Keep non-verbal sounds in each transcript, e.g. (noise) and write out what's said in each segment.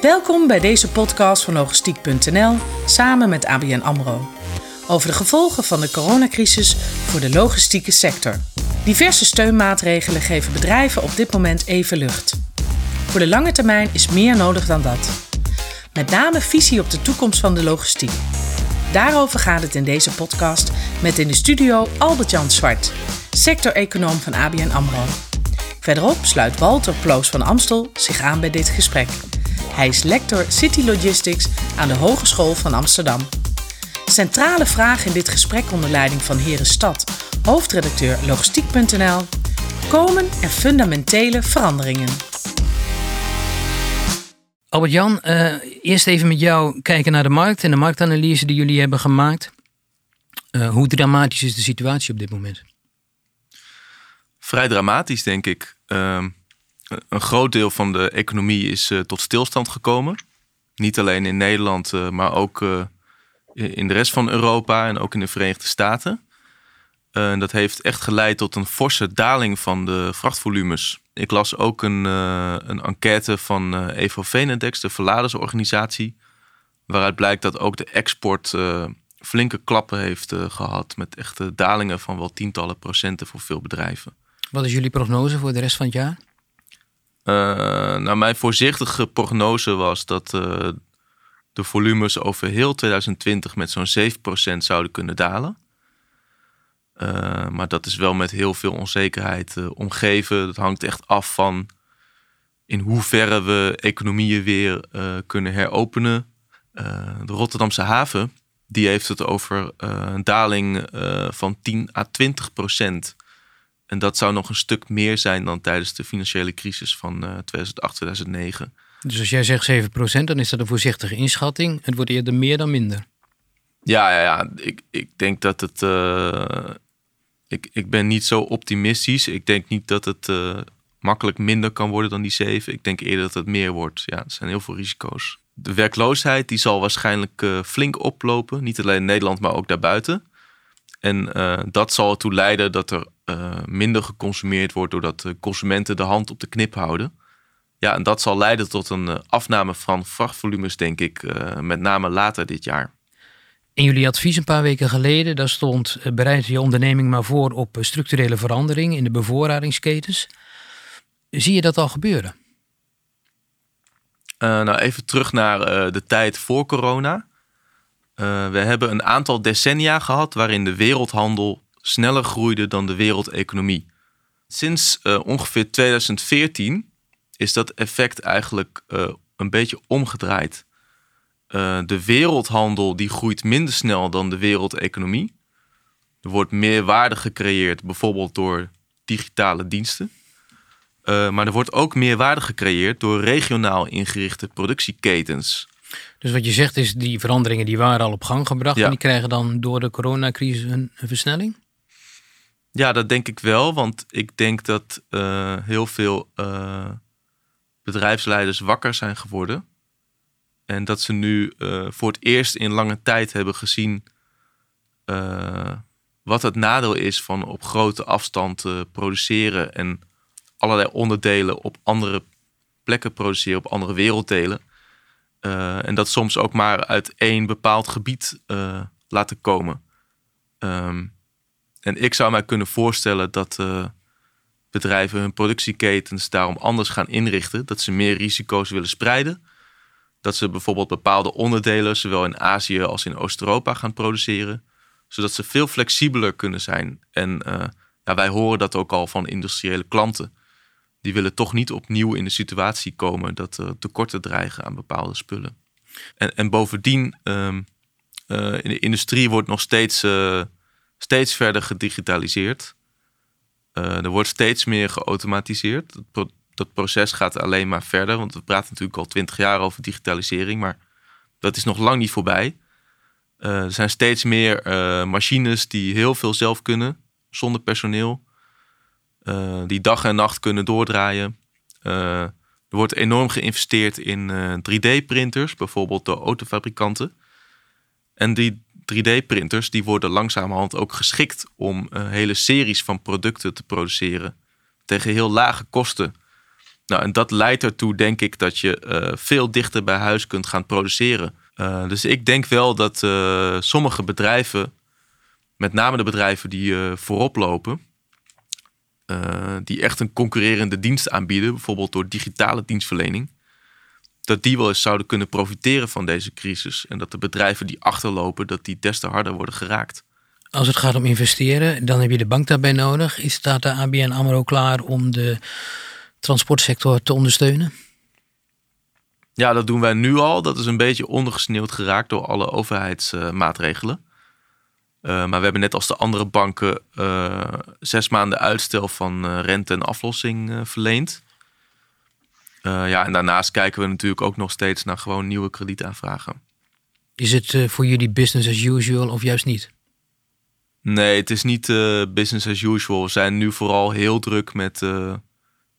Welkom bij deze podcast van logistiek.nl samen met ABN AMRO. Over de gevolgen van de coronacrisis voor de logistieke sector. Diverse steunmaatregelen geven bedrijven op dit moment even lucht. Voor de lange termijn is meer nodig dan dat. Met name visie op de toekomst van de logistiek. Daarover gaat het in deze podcast met in de studio Albert-Jan Zwart, sector-econoom van ABN AMRO. Verderop sluit Walter Ploos van Amstel zich aan bij dit gesprek. Hij is lector City Logistics aan de Hogeschool van Amsterdam. Centrale vraag in dit gesprek onder leiding van Heren Stad, hoofdredacteur logistiek.nl, komen er fundamentele veranderingen. Albert-Jan, uh, eerst even met jou kijken naar de markt en de marktanalyse die jullie hebben gemaakt. Uh, hoe dramatisch is de situatie op dit moment? Vrij dramatisch, denk ik. Uh, een groot deel van de economie is uh, tot stilstand gekomen. Niet alleen in Nederland, maar ook in de rest van Europa en ook in de Verenigde Staten. dat heeft echt geleid tot een forse daling van de vrachtvolumes ik las ook een, een enquête van Evo Venedex, de verladersorganisatie. Waaruit blijkt dat ook de export flinke klappen heeft gehad. Met echte dalingen van wel tientallen procenten voor veel bedrijven. Wat is jullie prognose voor de rest van het jaar? Nou, mijn voorzichtige prognose was dat de volumes over heel 2020 met zo'n 7% zouden kunnen dalen. Uh, maar dat is wel met heel veel onzekerheid omgeven. Dat hangt echt af van in hoeverre we economieën weer kunnen heropenen. de Rotterdamse haven die heeft het over een daling van 10 à 20 procent. En dat zou nog een stuk meer zijn dan tijdens de financiële crisis van 2008, 2009. Dus als jij zegt 7 procent, dan is dat een voorzichtige inschatting. Het wordt eerder meer dan minder. Ja, ja, ja. Ik, ik denk dat het ik, ik ben niet zo optimistisch. Ik denk niet dat het uh, makkelijk minder kan worden dan die 7. Ik denk eerder dat het meer wordt. Ja, er zijn heel veel risico's. De werkloosheid die zal waarschijnlijk flink oplopen. Niet alleen in Nederland, maar ook daarbuiten. En uh, dat zal ertoe leiden dat er minder geconsumeerd wordt... doordat de consumenten de hand op de knip houden. Ja, en dat zal leiden tot een afname van vrachtvolumes, denk ik. met name later dit jaar. In jullie advies een paar weken geleden, daar stond eh, bereid je onderneming maar voor op eh, structurele verandering in de bevoorradingsketens. Zie je dat al gebeuren? Uh, nou, even terug naar de tijd voor corona. Uh, we hebben een aantal decennia gehad waarin de wereldhandel sneller groeide dan de wereldeconomie. Sinds ongeveer 2014 is dat effect eigenlijk een beetje omgedraaid. De wereldhandel die groeit minder snel dan de wereldeconomie. Er wordt meer waarde gecreëerd, bijvoorbeeld door digitale diensten. Maar er wordt ook meer waarde gecreëerd door regionaal ingerichte productieketens. Dus wat je zegt is, die veranderingen die waren al op gang gebracht ja. en die krijgen dan door de coronacrisis een, een, versnelling? Ja, dat denk ik wel, want ik denk dat uh, heel veel bedrijfsleiders wakker zijn geworden en dat ze nu uh, voor het eerst in lange tijd hebben gezien wat het nadeel is van op grote afstand produceren en allerlei onderdelen op andere plekken produceren, op andere werelddelen. En dat soms ook maar uit één bepaald gebied laten komen. Um, en ik zou mij kunnen voorstellen dat bedrijven hun productieketens daarom anders gaan inrichten. Dat ze meer risico's willen spreiden dat ze bijvoorbeeld bepaalde onderdelen, zowel in Azië als in Oost-Europa, gaan produceren. Zodat ze veel flexibeler kunnen zijn. En ja, wij horen dat ook al van industriële klanten. Die willen toch niet opnieuw in de situatie komen dat er tekorten dreigen aan bepaalde spullen. En, en bovendien, um, uh, in de industrie wordt nog steeds, uh, steeds verder gedigitaliseerd. er wordt steeds meer geautomatiseerd. Het dat proces gaat alleen maar verder. Want we praten natuurlijk al twintig jaar over digitalisering, maar dat is nog lang niet voorbij. Er zijn steeds meer machines die heel veel zelf kunnen, zonder personeel. Uh, die dag en nacht kunnen doordraaien. er wordt enorm geïnvesteerd in 3D-printers, bijvoorbeeld door autofabrikanten. En die 3D-printers die worden langzamerhand ook geschikt om hele series van producten te produceren tegen heel lage kosten. Nou, en dat leidt ertoe, denk ik, dat je eh, veel dichter bij huis kunt gaan produceren. Dus ik denk wel dat sommige bedrijven, met name de bedrijven die voorop lopen, die echt een concurrerende dienst aanbieden, bijvoorbeeld door digitale dienstverlening, dat die wel eens zouden kunnen profiteren van deze crisis. En dat de bedrijven die achterlopen, dat die des te harder worden geraakt. Als het gaat om investeren, dan heb je de bank daarbij nodig. Is staat de ABN AMRO klaar om de transportsector te ondersteunen? Ja, dat doen wij nu al. Dat is een beetje ondergesneeuwd geraakt door alle overheidsmaatregelen. Uh, maar we hebben net als de andere banken uh, zes maanden uitstel van uh, rente en aflossing verleend. ja, en daarnaast kijken we natuurlijk ook nog steeds naar gewoon nieuwe kredietaanvragen. Is het voor jullie business as usual of juist niet? Nee, het is niet business as usual. We zijn nu vooral heel druk met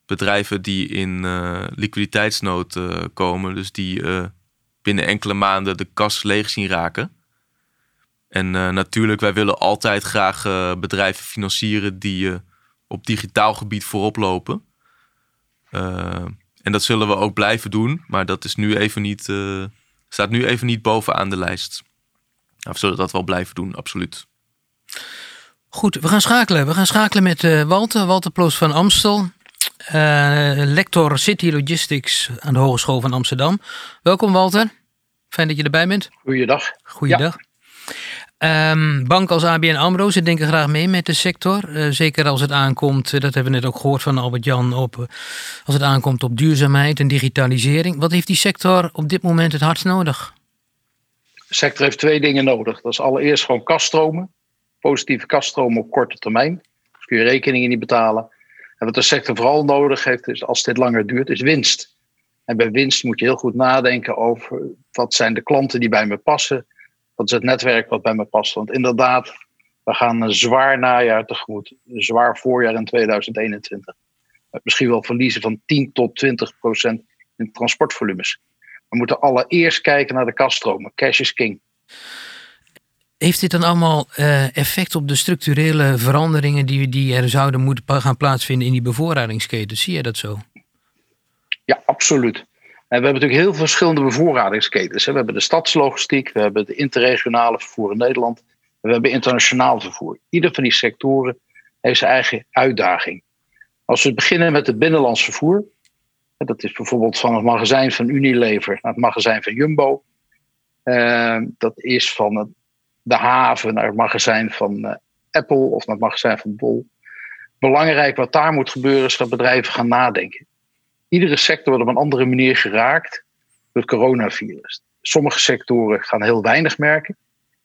bedrijven die in uh, liquiditeitsnood komen, dus die binnen enkele maanden de kas leeg zien raken. En natuurlijk, wij willen altijd graag bedrijven financieren die op digitaal gebied voorop lopen. en dat zullen we ook blijven doen, maar dat is nu even niet, staat nu even niet bovenaan de lijst. Nou, we zullen dat wel blijven doen, absoluut. Goed, we gaan schakelen. We gaan schakelen met Walter, Walter Ploos van Amstel. Uh, lector City Logistics aan de Hogeschool van Amsterdam. Welkom Walter, fijn dat je erbij bent. Goeiedag. Goeiedag. Ja. Um, bank als ABN AMRO, ze denken graag mee met de sector. Uh, zeker als het aankomt, dat hebben we net ook gehoord van Albert-Jan, op, als het aankomt op duurzaamheid en digitalisering. Wat heeft die sector op dit moment het hardst nodig? De sector heeft twee dingen nodig. Dat is allereerst gewoon kaststromen. Positieve kaststromen op korte termijn. Dus kun je rekeningen niet betalen. En wat de sector vooral nodig heeft, is als dit langer duurt, is winst. En bij winst moet je heel goed nadenken over wat zijn de klanten die bij me passen. Wat is het netwerk wat bij me past. Want inderdaad, we gaan een zwaar najaar tegemoet. Een zwaar voorjaar in 2021. Met misschien wel verliezen van 10 tot 20 procent in transportvolumes. We moeten allereerst kijken naar de kaststromen. Cash is king. Heeft dit dan allemaal uh, effect op de structurele veranderingen die, die er zouden moeten gaan plaatsvinden in die bevoorradingsketen? Zie je dat zo? Ja, absoluut. We hebben natuurlijk heel verschillende bevoorradingsketens. We hebben de stadslogistiek, we hebben de interregionale vervoer in Nederland, we hebben internationaal vervoer. Ieder van die sectoren heeft zijn eigen uitdaging. Als we beginnen met het binnenlands vervoer, dat is bijvoorbeeld van het magazijn van Unilever naar het magazijn van Jumbo. Uh, dat is van het de haven naar het magazijn van uh, Apple of naar het magazijn van Bol. Belangrijk wat daar moet gebeuren is dat bedrijven gaan nadenken. Iedere sector wordt op een andere manier geraakt door het coronavirus. Sommige sectoren gaan heel weinig merken,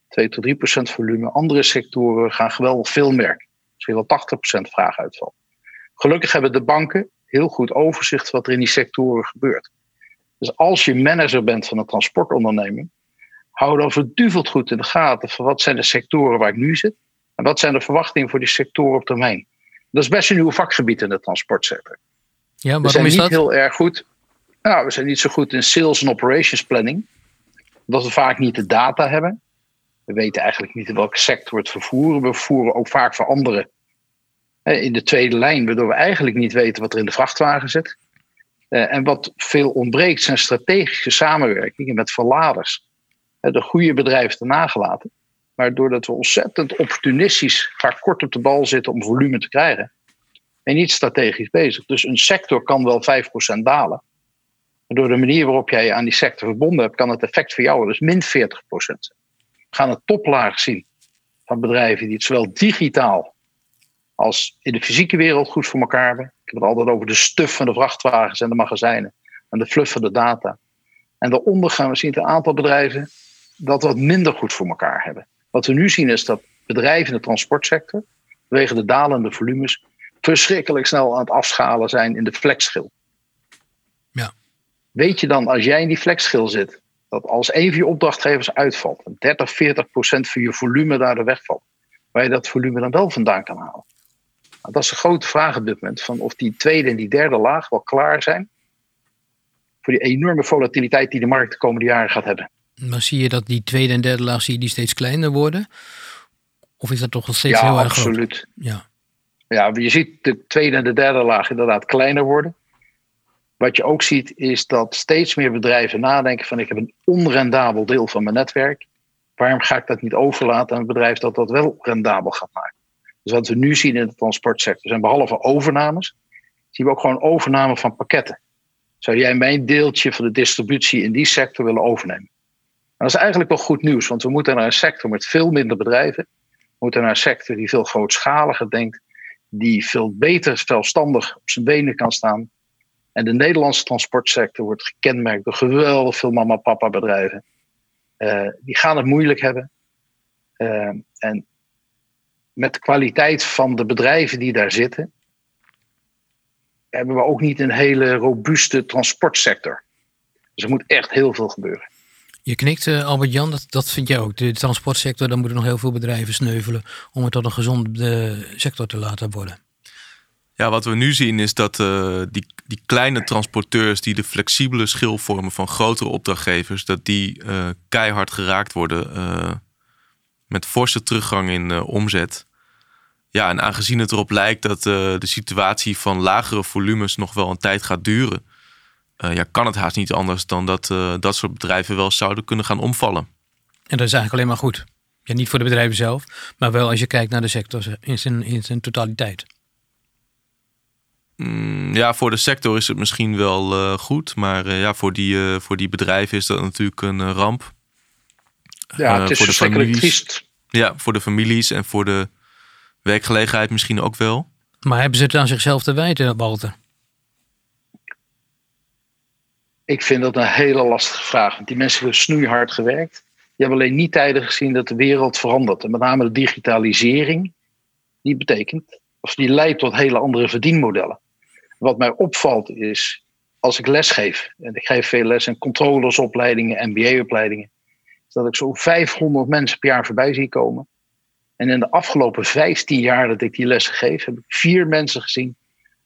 2 tot 3 procent volume. Andere sectoren gaan geweldig veel merken, misschien wel 80 procent vraaguitval. Gelukkig hebben de banken heel goed overzicht wat er in die sectoren gebeurt. Dus als je manager bent van een transportonderneming, hou dan verduveld goed in de gaten van wat zijn de sectoren waar ik nu zit en wat zijn de verwachtingen voor die sectoren op termijn. Dat is best een nieuw vakgebied in de transportsector. Ja, we zijn is niet dat? heel erg goed. Nou, we zijn niet zo goed in sales en operations planning, omdat we vaak niet de data hebben. We weten eigenlijk niet in welke sector het vervoeren. We vervoeren ook vaak voor anderen in de tweede lijn, waardoor we eigenlijk niet weten wat er in de vrachtwagen zit. Eh, en wat veel ontbreekt zijn strategische samenwerkingen met verladers de goede bedrijven te nagelaten. Maar doordat we ontzettend opportunistisch vaak kort op de bal zitten om volume te krijgen. En niet strategisch bezig. Dus een sector kan wel 5% dalen. Maar door de manier waarop jij aan die sector verbonden hebt, kan het effect voor jou dus min 40% zijn. We gaan een toplaag zien van bedrijven die het zowel digitaal als in de fysieke wereld goed voor elkaar hebben. Ik heb het altijd over de stuf van de vrachtwagens en de magazijnen en de fluff van de data. En daaronder gaan we zien een aantal bedrijven dat wat minder goed voor elkaar hebben. Wat we nu zien is dat bedrijven in de transportsector, vanwege de dalende volumes, verschrikkelijk snel aan het afschalen zijn in de flexschil. Ja. Weet je dan, als jij in die flexschil zit, dat als een van je opdrachtgevers uitvalt, 30, 40 procent van je volume daar de wegvalt, waar je dat volume dan wel vandaan kan halen? Nou, dat is een grote vraag op dit moment, van of die tweede en die derde laag wel klaar zijn voor die enorme volatiliteit die de markt de komende jaren gaat hebben. Maar zie je dat die tweede en derde laag zie je die steeds kleiner worden? Of is dat toch nog steeds ja, heel erg absoluut. groot? Ja, Ja, je ziet de tweede en de derde laag inderdaad kleiner worden. Wat je ook ziet is dat steeds meer bedrijven nadenken van ik heb een onrendabel deel van mijn netwerk. Waarom ga ik dat niet overlaten aan een bedrijf dat dat wel rendabel gaat maken? Dus wat we nu zien in de transportsector zijn behalve overnames, zien we ook gewoon overname van pakketten. Zou jij mijn deeltje van de distributie in die sector willen overnemen? dat is eigenlijk wel goed nieuws, want we moeten naar een sector met veel minder bedrijven. We moeten naar een sector die veel grootschaliger denkt, die veel beter zelfstandig op zijn benen kan staan. En de Nederlandse transportsector wordt gekenmerkt door geweldig veel mama-papa bedrijven. Uh, die gaan het moeilijk hebben. Uh, en met de kwaliteit van de bedrijven die daar zitten, hebben we ook niet een hele robuuste transportsector. Dus er moet echt heel veel gebeuren. Je knikt, Albert-Jan, dat, dat vind jij ook. De transportsector, daar moeten nog heel veel bedrijven sneuvelen om het tot een gezonde sector te laten worden. Ja, wat we nu zien is dat uh, die, die kleine transporteurs die de flexibele schil vormen van grotere opdrachtgevers, dat die uh, keihard geraakt worden met forse teruggang in omzet. Ja, en aangezien het erop lijkt dat de situatie van lagere volumes nog wel een tijd gaat duren, uh, ja, kan het haast niet anders dan dat uh, dat soort bedrijven wel zouden kunnen gaan omvallen. En dat is eigenlijk alleen maar goed. Ja, niet voor de bedrijven zelf, maar wel als je kijkt naar de sector in zijn, in zijn totaliteit. Mm, ja, voor de sector is het misschien wel uh, goed, maar ja, voor, die, voor die bedrijven is dat natuurlijk een ramp. Ja, het is voor de families. Triest. Ja, voor de families en voor de werkgelegenheid misschien ook wel. Maar hebben ze het aan zichzelf te wijten, Walter? Ik vind dat een hele lastige vraag. Want die mensen hebben snoeihard gewerkt. Die hebben alleen niet tijden gezien dat de wereld verandert. En met name de digitalisering, die betekent, of die leidt tot hele andere verdienmodellen. Wat mij opvalt is, als ik les geef, en ik geef veel les in controllersopleidingen, MBA-opleidingen, dat ik zo'n 500 mensen per jaar voorbij zie komen. En in de afgelopen 15 jaar dat ik die lessen geef, heb ik vier mensen gezien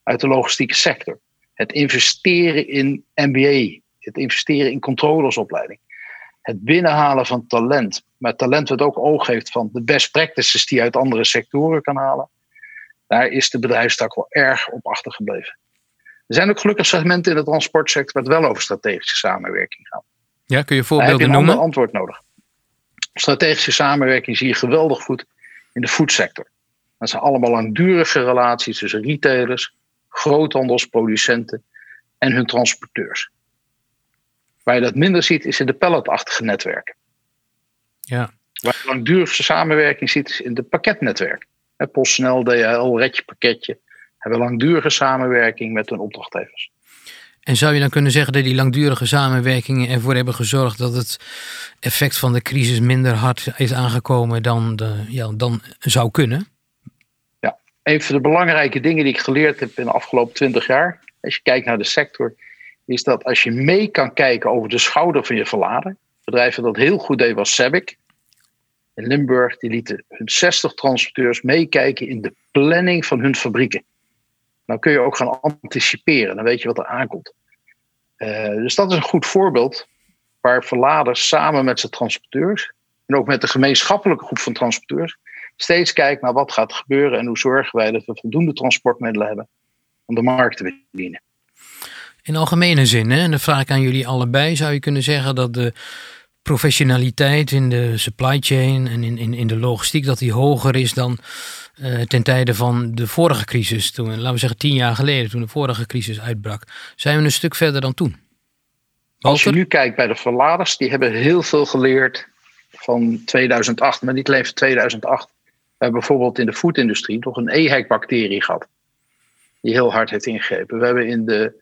uit de logistieke sector het investeren in MBA, het investeren in controllersopleiding, het binnenhalen van talent, maar talent wat ook oog heeft van de best practices die je uit andere sectoren kan halen, daar is de bedrijfstak wel erg op achtergebleven. Er zijn ook gelukkig segmenten in de transportsector waar het wel over strategische samenwerking gaat. Ja, kun je voorbeelden noemen? Heb je een antwoord nodig. Strategische samenwerking zie je geweldig goed in de foodsector. Dat zijn allemaal langdurige relaties tussen retailers, groothandelsproducenten en hun transporteurs. Waar je dat minder ziet, is in de palletachtige netwerken. Ja. Waar je langdurige samenwerking ziet, is in de pakketnetwerken. PostNL, DHL, Redje Pakketje hebben langdurige samenwerking met hun opdrachtgevers. En zou je dan kunnen zeggen dat die langdurige samenwerkingen ervoor hebben gezorgd dat het effect van de crisis minder hard is aangekomen dan, de, ja, dan zou kunnen? Een van de belangrijke dingen die ik geleerd heb in de afgelopen twintig jaar, als je kijkt naar de sector, is dat als je mee kan kijken over de schouder van je verlader, bedrijven dat heel goed deed was Sabic in Limburg, die lieten hun 60 transporteurs meekijken in de planning van hun fabrieken. Dan kun je ook gaan anticiperen, dan weet je wat er aankomt. Uh, dus dat is een goed voorbeeld waar verladers samen met zijn transporteurs en ook met de gemeenschappelijke groep van transporteurs steeds kijkt naar wat gaat gebeuren en hoe zorgen wij dat we voldoende transportmiddelen hebben om de markt te bedienen. In algemene zin, hè, en dat vraag ik aan jullie allebei, zou je kunnen zeggen dat de professionaliteit in de supply chain en in, in, in de logistiek, dat die hoger is dan uh, ten tijde van de vorige crisis. Toen, laten we zeggen tien jaar geleden, toen de vorige crisis uitbrak. Zijn we een stuk verder dan toen? Als je nu kijkt bij de verladers, die hebben heel veel geleerd van 2008, maar niet alleen van 2008. We hebben bijvoorbeeld in de foodindustrie toch een EHEC-bacterie gehad. Die heel hard heeft ingegrepen. We hebben in de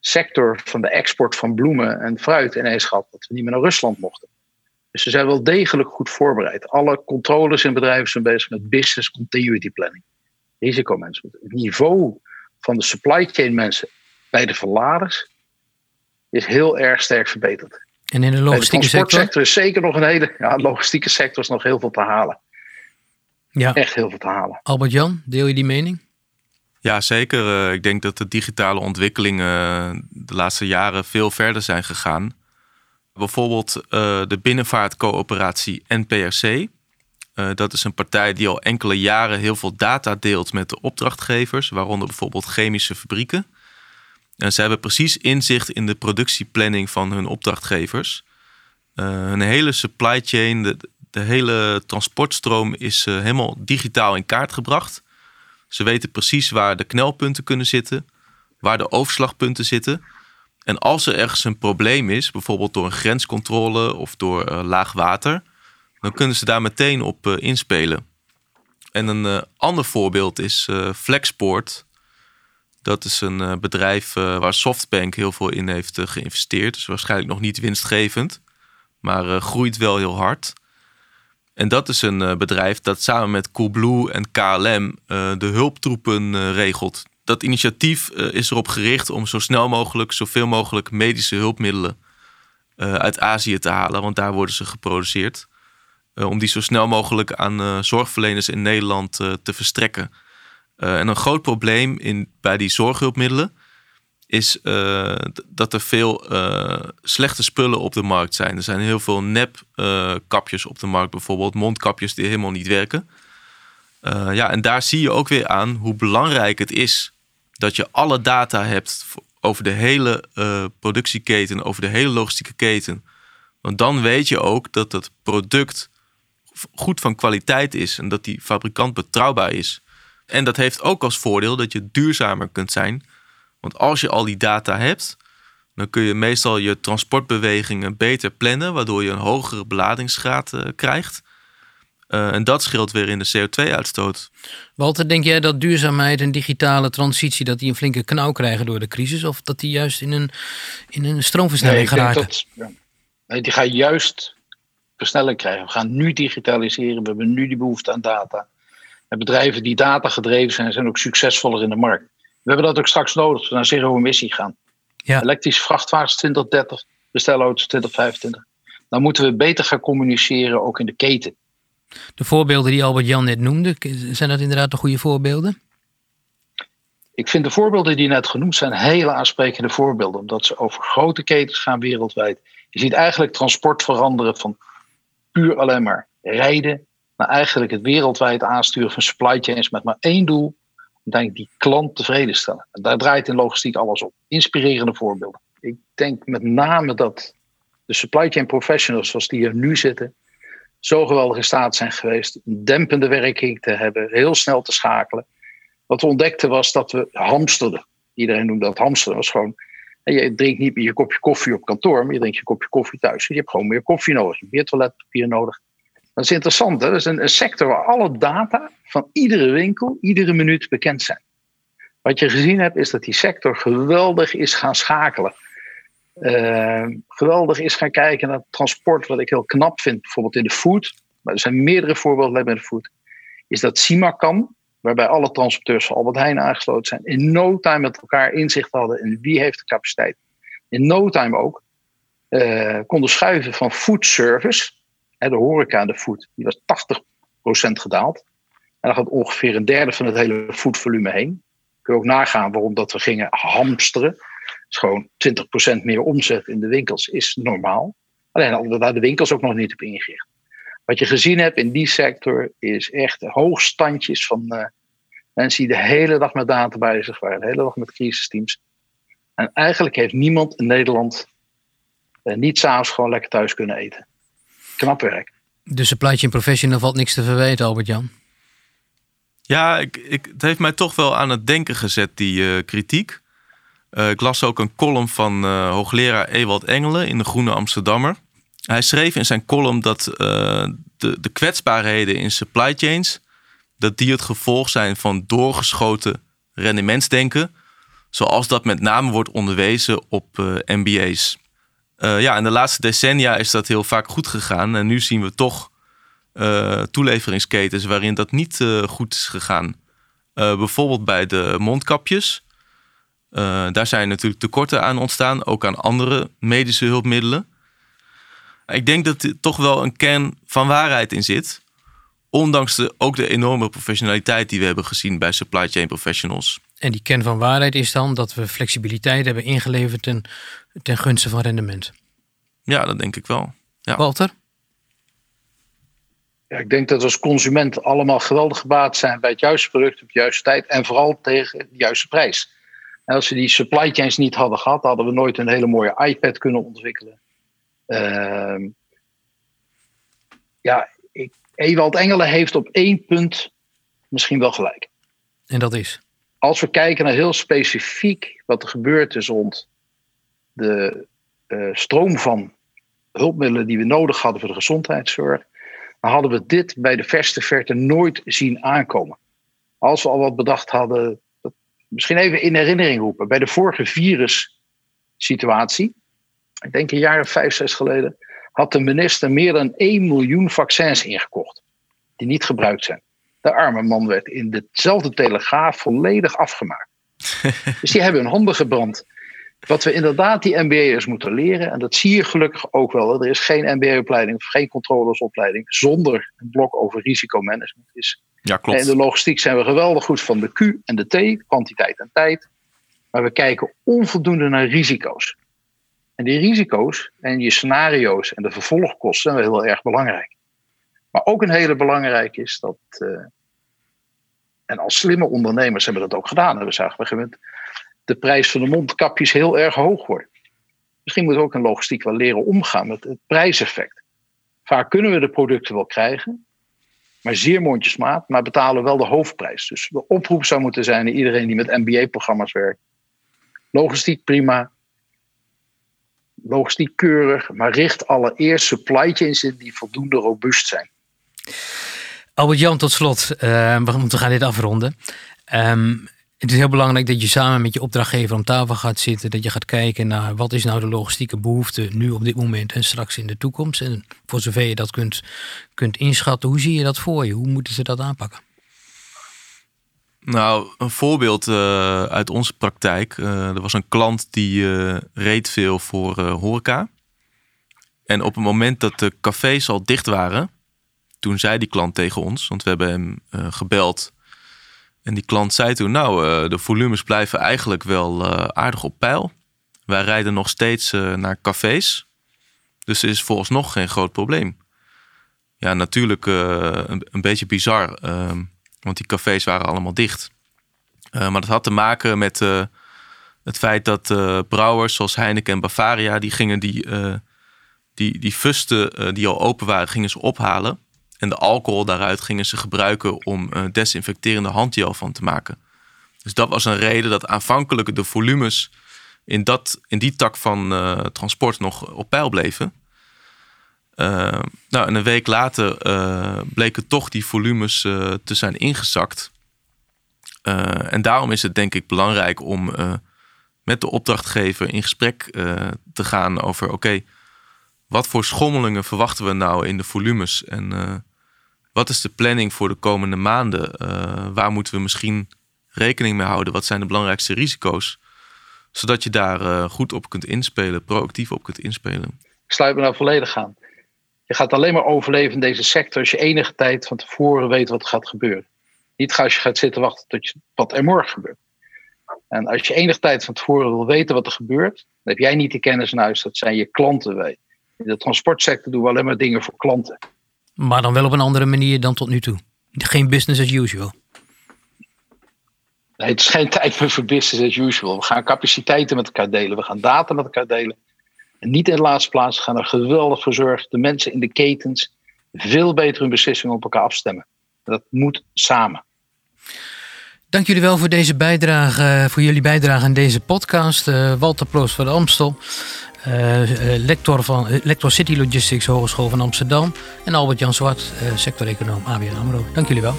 sector van de export van bloemen en fruit ineens gehad dat we niet meer naar Rusland mochten. Dus ze zijn wel degelijk goed voorbereid. Alle controles in bedrijven zijn bezig met business continuity planning, risicomanagement. Het niveau van de supply chain mensen bij de verladers is heel erg sterk verbeterd. En in de logistieke de transportsector is zeker nog een hele. Ja, de logistieke sector is nog heel veel te halen. Ja. Echt heel veel te halen. Albert-Jan, deel je die mening? Ja, zeker. Eh, ik denk dat de digitale ontwikkelingen eh, de laatste jaren veel verder zijn gegaan. Bijvoorbeeld uh, de binnenvaartcoöperatie NPRC. dat is een partij die al enkele jaren heel veel data deelt met de opdrachtgevers, waaronder bijvoorbeeld chemische fabrieken. En ze hebben precies inzicht in de productieplanning van hun opdrachtgevers. Uh, hun hele supply chain, de, hele transportstroom is uh, helemaal digitaal in kaart gebracht. Ze weten precies waar de knelpunten kunnen zitten, waar de overslagpunten zitten. En als er ergens een probleem is, bijvoorbeeld door een grenscontrole of door uh, laag water, dan kunnen ze daar meteen op inspelen. En een ander voorbeeld is Flexport. Dat is een bedrijf waar Softbank heel veel in heeft geïnvesteerd. Dus waarschijnlijk nog niet winstgevend maar groeit wel heel hard. En dat is een uh, bedrijf dat samen met Coolblue en KLM uh, de hulptroepen regelt. Dat initiatief is erop gericht om zo snel mogelijk, zoveel mogelijk medische hulpmiddelen uit Azië te halen, want daar worden ze geproduceerd. om die zo snel mogelijk aan zorgverleners in Nederland te verstrekken. en een groot probleem in, bij die zorghulpmiddelen is uh, dat er veel uh, slechte spullen op de markt zijn. Er zijn heel veel nep uh, kapjes op de markt, bijvoorbeeld mondkapjes die helemaal niet werken. ja, en daar zie je ook weer aan hoe belangrijk het is dat je alle data hebt over de hele productieketen, over de hele logistieke keten. Want dan weet je ook dat het product goed van kwaliteit is en dat die fabrikant betrouwbaar is. En dat heeft ook als voordeel dat je duurzamer kunt zijn want als je al die data hebt, dan kun je meestal je transportbewegingen beter plannen, waardoor je een hogere beladingsgraad uh, krijgt. Uh, en dat scheelt weer in de CO2-uitstoot. Walter, denk jij dat duurzaamheid en digitale transitie dat die een flinke knauw krijgen door de crisis? Of dat die juist in een, in een stroomversnelling nee, geraken? Dat, ja. Nee, die gaan juist versnelling krijgen. We gaan nu digitaliseren, we hebben nu die behoefte aan data. En bedrijven die data gedreven zijn, zijn ook succesvoller in de markt. We hebben dat ook straks nodig we naar zero-emissie gaan. Ja. Elektrische vrachtwagens 2030, bestelauto's 2025. Dan moeten we beter gaan communiceren, ook in de keten. De voorbeelden die Albert Jan net noemde, zijn dat inderdaad de goede voorbeelden? Ik vind de voorbeelden die net genoemd zijn hele aansprekende voorbeelden, omdat ze over grote ketens gaan wereldwijd. Je ziet eigenlijk transport veranderen van puur alleen maar rijden naar eigenlijk het wereldwijd aansturen van supply chains met maar één doel: denk die klant tevreden stellen. Daar draait in logistiek alles op. Inspirerende voorbeelden. Ik denk met name dat de supply chain professionals zoals die er nu zitten, zo geweldig in staat zijn geweest een dempende werking te hebben, heel snel te schakelen. Wat we ontdekten was dat we hamsterden. Iedereen noemde dat hamsteren. was gewoon, je drinkt niet meer je kopje koffie op kantoor, maar je drinkt je kopje koffie thuis. Je hebt gewoon meer koffie nodig, meer toiletpapier nodig. Dat is interessant. Hè? Dat is een, sector waar alle data van iedere winkel, iedere minuut bekend zijn. Wat je gezien hebt, is dat die sector geweldig is gaan schakelen. Uh, geweldig is gaan kijken naar transport, wat ik heel knap vind, bijvoorbeeld in de food. Maar er zijn meerdere voorbeelden bij de food. Is dat Simacam, waarbij alle transporteurs van Albert Heijn aangesloten zijn, in no time met elkaar inzicht hadden in wie heeft de capaciteit. In no time ook uh, konden schuiven van food service de horeca de food, die was 80% gedaald. En dan gaat ongeveer een derde van het hele foodvolume heen. Kun je ook nagaan waarom dat we gingen hamsteren. is gewoon 20% meer omzet in de winkels is normaal. Alleen hadden daar de winkels ook nog niet op ingericht. Wat je gezien hebt in die sector is echt hoogstandjes van uh, mensen die de hele dag met data bezig waren, de hele dag met crisisteams. En eigenlijk heeft niemand in Nederland uh, niet s'avonds gewoon lekker thuis kunnen eten knap werk. De supply chain professional valt niks te verwijten, Albert-Jan. Ja, ik, ik, het heeft mij toch wel aan het denken gezet, die uh, kritiek. Uh, ik las ook een column van uh, hoogleraar Ewald Engelen in de Groene Amsterdammer. Hij schreef in zijn column dat de, de kwetsbaarheden in supply chains... dat die het gevolg zijn van doorgeschoten rendementsdenken... zoals dat met name wordt onderwezen op MBA's. Uh, ja, in de laatste decennia is dat heel vaak goed gegaan. En nu zien we toch uh, toeleveringsketens waarin dat niet uh, goed is gegaan. bijvoorbeeld bij de mondkapjes. daar zijn natuurlijk tekorten aan ontstaan, ook aan andere medische hulpmiddelen. Ik denk dat er toch wel een kern van waarheid in zit. Ondanks de, ook de enorme professionaliteit die we hebben gezien bij supply chain professionals. En die kern van waarheid is dan dat we flexibiliteit hebben ingeleverd ten, ten gunste van rendement. Ja, dat denk ik wel. Ja. Walter? Ja, ik denk dat we als consument allemaal geweldig gebaat zijn bij het juiste product op de juiste tijd en vooral tegen de juiste prijs. En als we die supply chains niet hadden gehad, hadden we nooit een hele mooie iPad kunnen ontwikkelen. Uh, ja, ik, Ewald Engelen heeft op één punt misschien wel gelijk. En dat is? Als we kijken naar heel specifiek wat er gebeurd is rond de uh, stroom van hulpmiddelen die we nodig hadden voor de gezondheidszorg, dan hadden we dit bij de verste verte nooit zien aankomen. Als we al wat bedacht hadden, misschien even in herinnering roepen, bij de vorige virussituatie, ik denk een jaar of vijf, zes geleden, had de minister meer dan 1 miljoen vaccins ingekocht, die niet gebruikt zijn. De arme man werd in dezelfde telegraaf volledig afgemaakt. (laughs) dus die hebben hun handen gebrand. Wat we inderdaad die MBA'ers moeten leren, en dat zie je gelukkig ook wel. Er is geen MBA-opleiding of geen controllersopleiding zonder een blok over risicomanagement. Is. Ja, klopt. in de logistiek zijn we geweldig goed van de Q en de T, kwantiteit en tijd. Maar we kijken onvoldoende naar risico's. En die risico's en je scenario's en de vervolgkosten zijn wel heel erg belangrijk. Maar ook een hele belangrijk is dat. Uh, en als slimme ondernemers hebben dat ook gedaan. we zagen op een gegeven moment de prijs van de mondkapjes heel erg hoog worden. Misschien moeten we ook in logistiek wel leren omgaan met het prijseffect. Vaak kunnen we de producten wel krijgen, maar zeer mondjesmaat, maar betalen wel de hoofdprijs. Dus de oproep zou moeten zijn aan iedereen die met MBA-programma's werkt. Logistiek prima, logistiek keurig, maar richt allereerst supply chains in die voldoende robuust zijn. Albert-Jan, tot slot, uh, we gaan dit afronden. Um, het is heel belangrijk dat je samen met je opdrachtgever om tafel gaat zitten. Dat je gaat kijken naar wat is nou de logistieke behoefte nu op dit moment en straks in de toekomst. En voor zover je dat kunt, kunt inschatten, hoe zie je dat voor je? Hoe moeten ze dat aanpakken? Nou, een voorbeeld uh, uit onze praktijk. Uh, er was een klant die uh, reed veel voor horeca. En op het moment dat de cafés al dicht waren, toen zei die klant tegen ons, want we hebben hem gebeld en die klant zei toen, nou, uh, de volumes blijven eigenlijk wel uh, aardig op peil. Wij rijden nog steeds uh, naar cafés. Dus is vooralsnog geen groot probleem. Ja, natuurlijk een, een, beetje bizar, ehm, want die cafés waren allemaal dicht. maar dat had te maken met het feit dat brouwers zoals Heineken en Bavaria, die gingen die, die, die fusten die al open waren, gingen ze ophalen. En de alcohol daaruit gingen ze gebruiken om uh, desinfecterende handgel van te maken. Dus dat was een reden dat aanvankelijk de volumes in, dat, in die tak van uh, transport nog op peil bleven. Uh, nou, en een week later bleken toch die volumes te zijn ingezakt. en daarom is het denk ik belangrijk om met de opdrachtgever in gesprek te gaan over: oké, wat voor schommelingen verwachten we nou in de volumes? En wat is de planning voor de komende maanden? Uh, waar moeten we misschien rekening mee houden? Wat zijn de belangrijkste risico's? Zodat je daar uh, goed op kunt inspelen, proactief op kunt inspelen. Ik sluit me nou volledig aan. Je gaat alleen maar overleven in deze sector als je enige tijd van tevoren weet wat er gaat gebeuren. Niet als je gaat zitten wachten tot wat er morgen gebeurt. En als je enige tijd van tevoren wil weten wat er gebeurt, dan heb jij niet de kennis in huis, dat zijn je klanten. In de transportsector doen we alleen maar dingen voor klanten. Maar dan wel op een andere manier dan tot nu toe. Geen business as usual. Nee, het is geen tijd meer voor business as usual. We gaan capaciteiten met elkaar delen. We gaan data met elkaar delen. En niet in de laatste plaats gaan er geweldig voor zorgen. De mensen in de ketens veel beter hun beslissingen op elkaar afstemmen. Dat moet samen. Dank jullie wel voor deze bijdrage, voor jullie bijdrage aan deze podcast. Uh, Walter Ploos van de Amstel. Uh, lector, van, lector City Logistics Hogeschool van Amsterdam. En Albert-Jan Zwart, sector-econoom ABN AMRO. Dank jullie wel.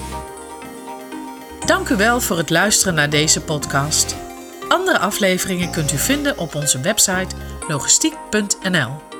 Dank u wel voor het luisteren naar deze podcast. Andere afleveringen kunt u vinden op onze website logistiek.nl.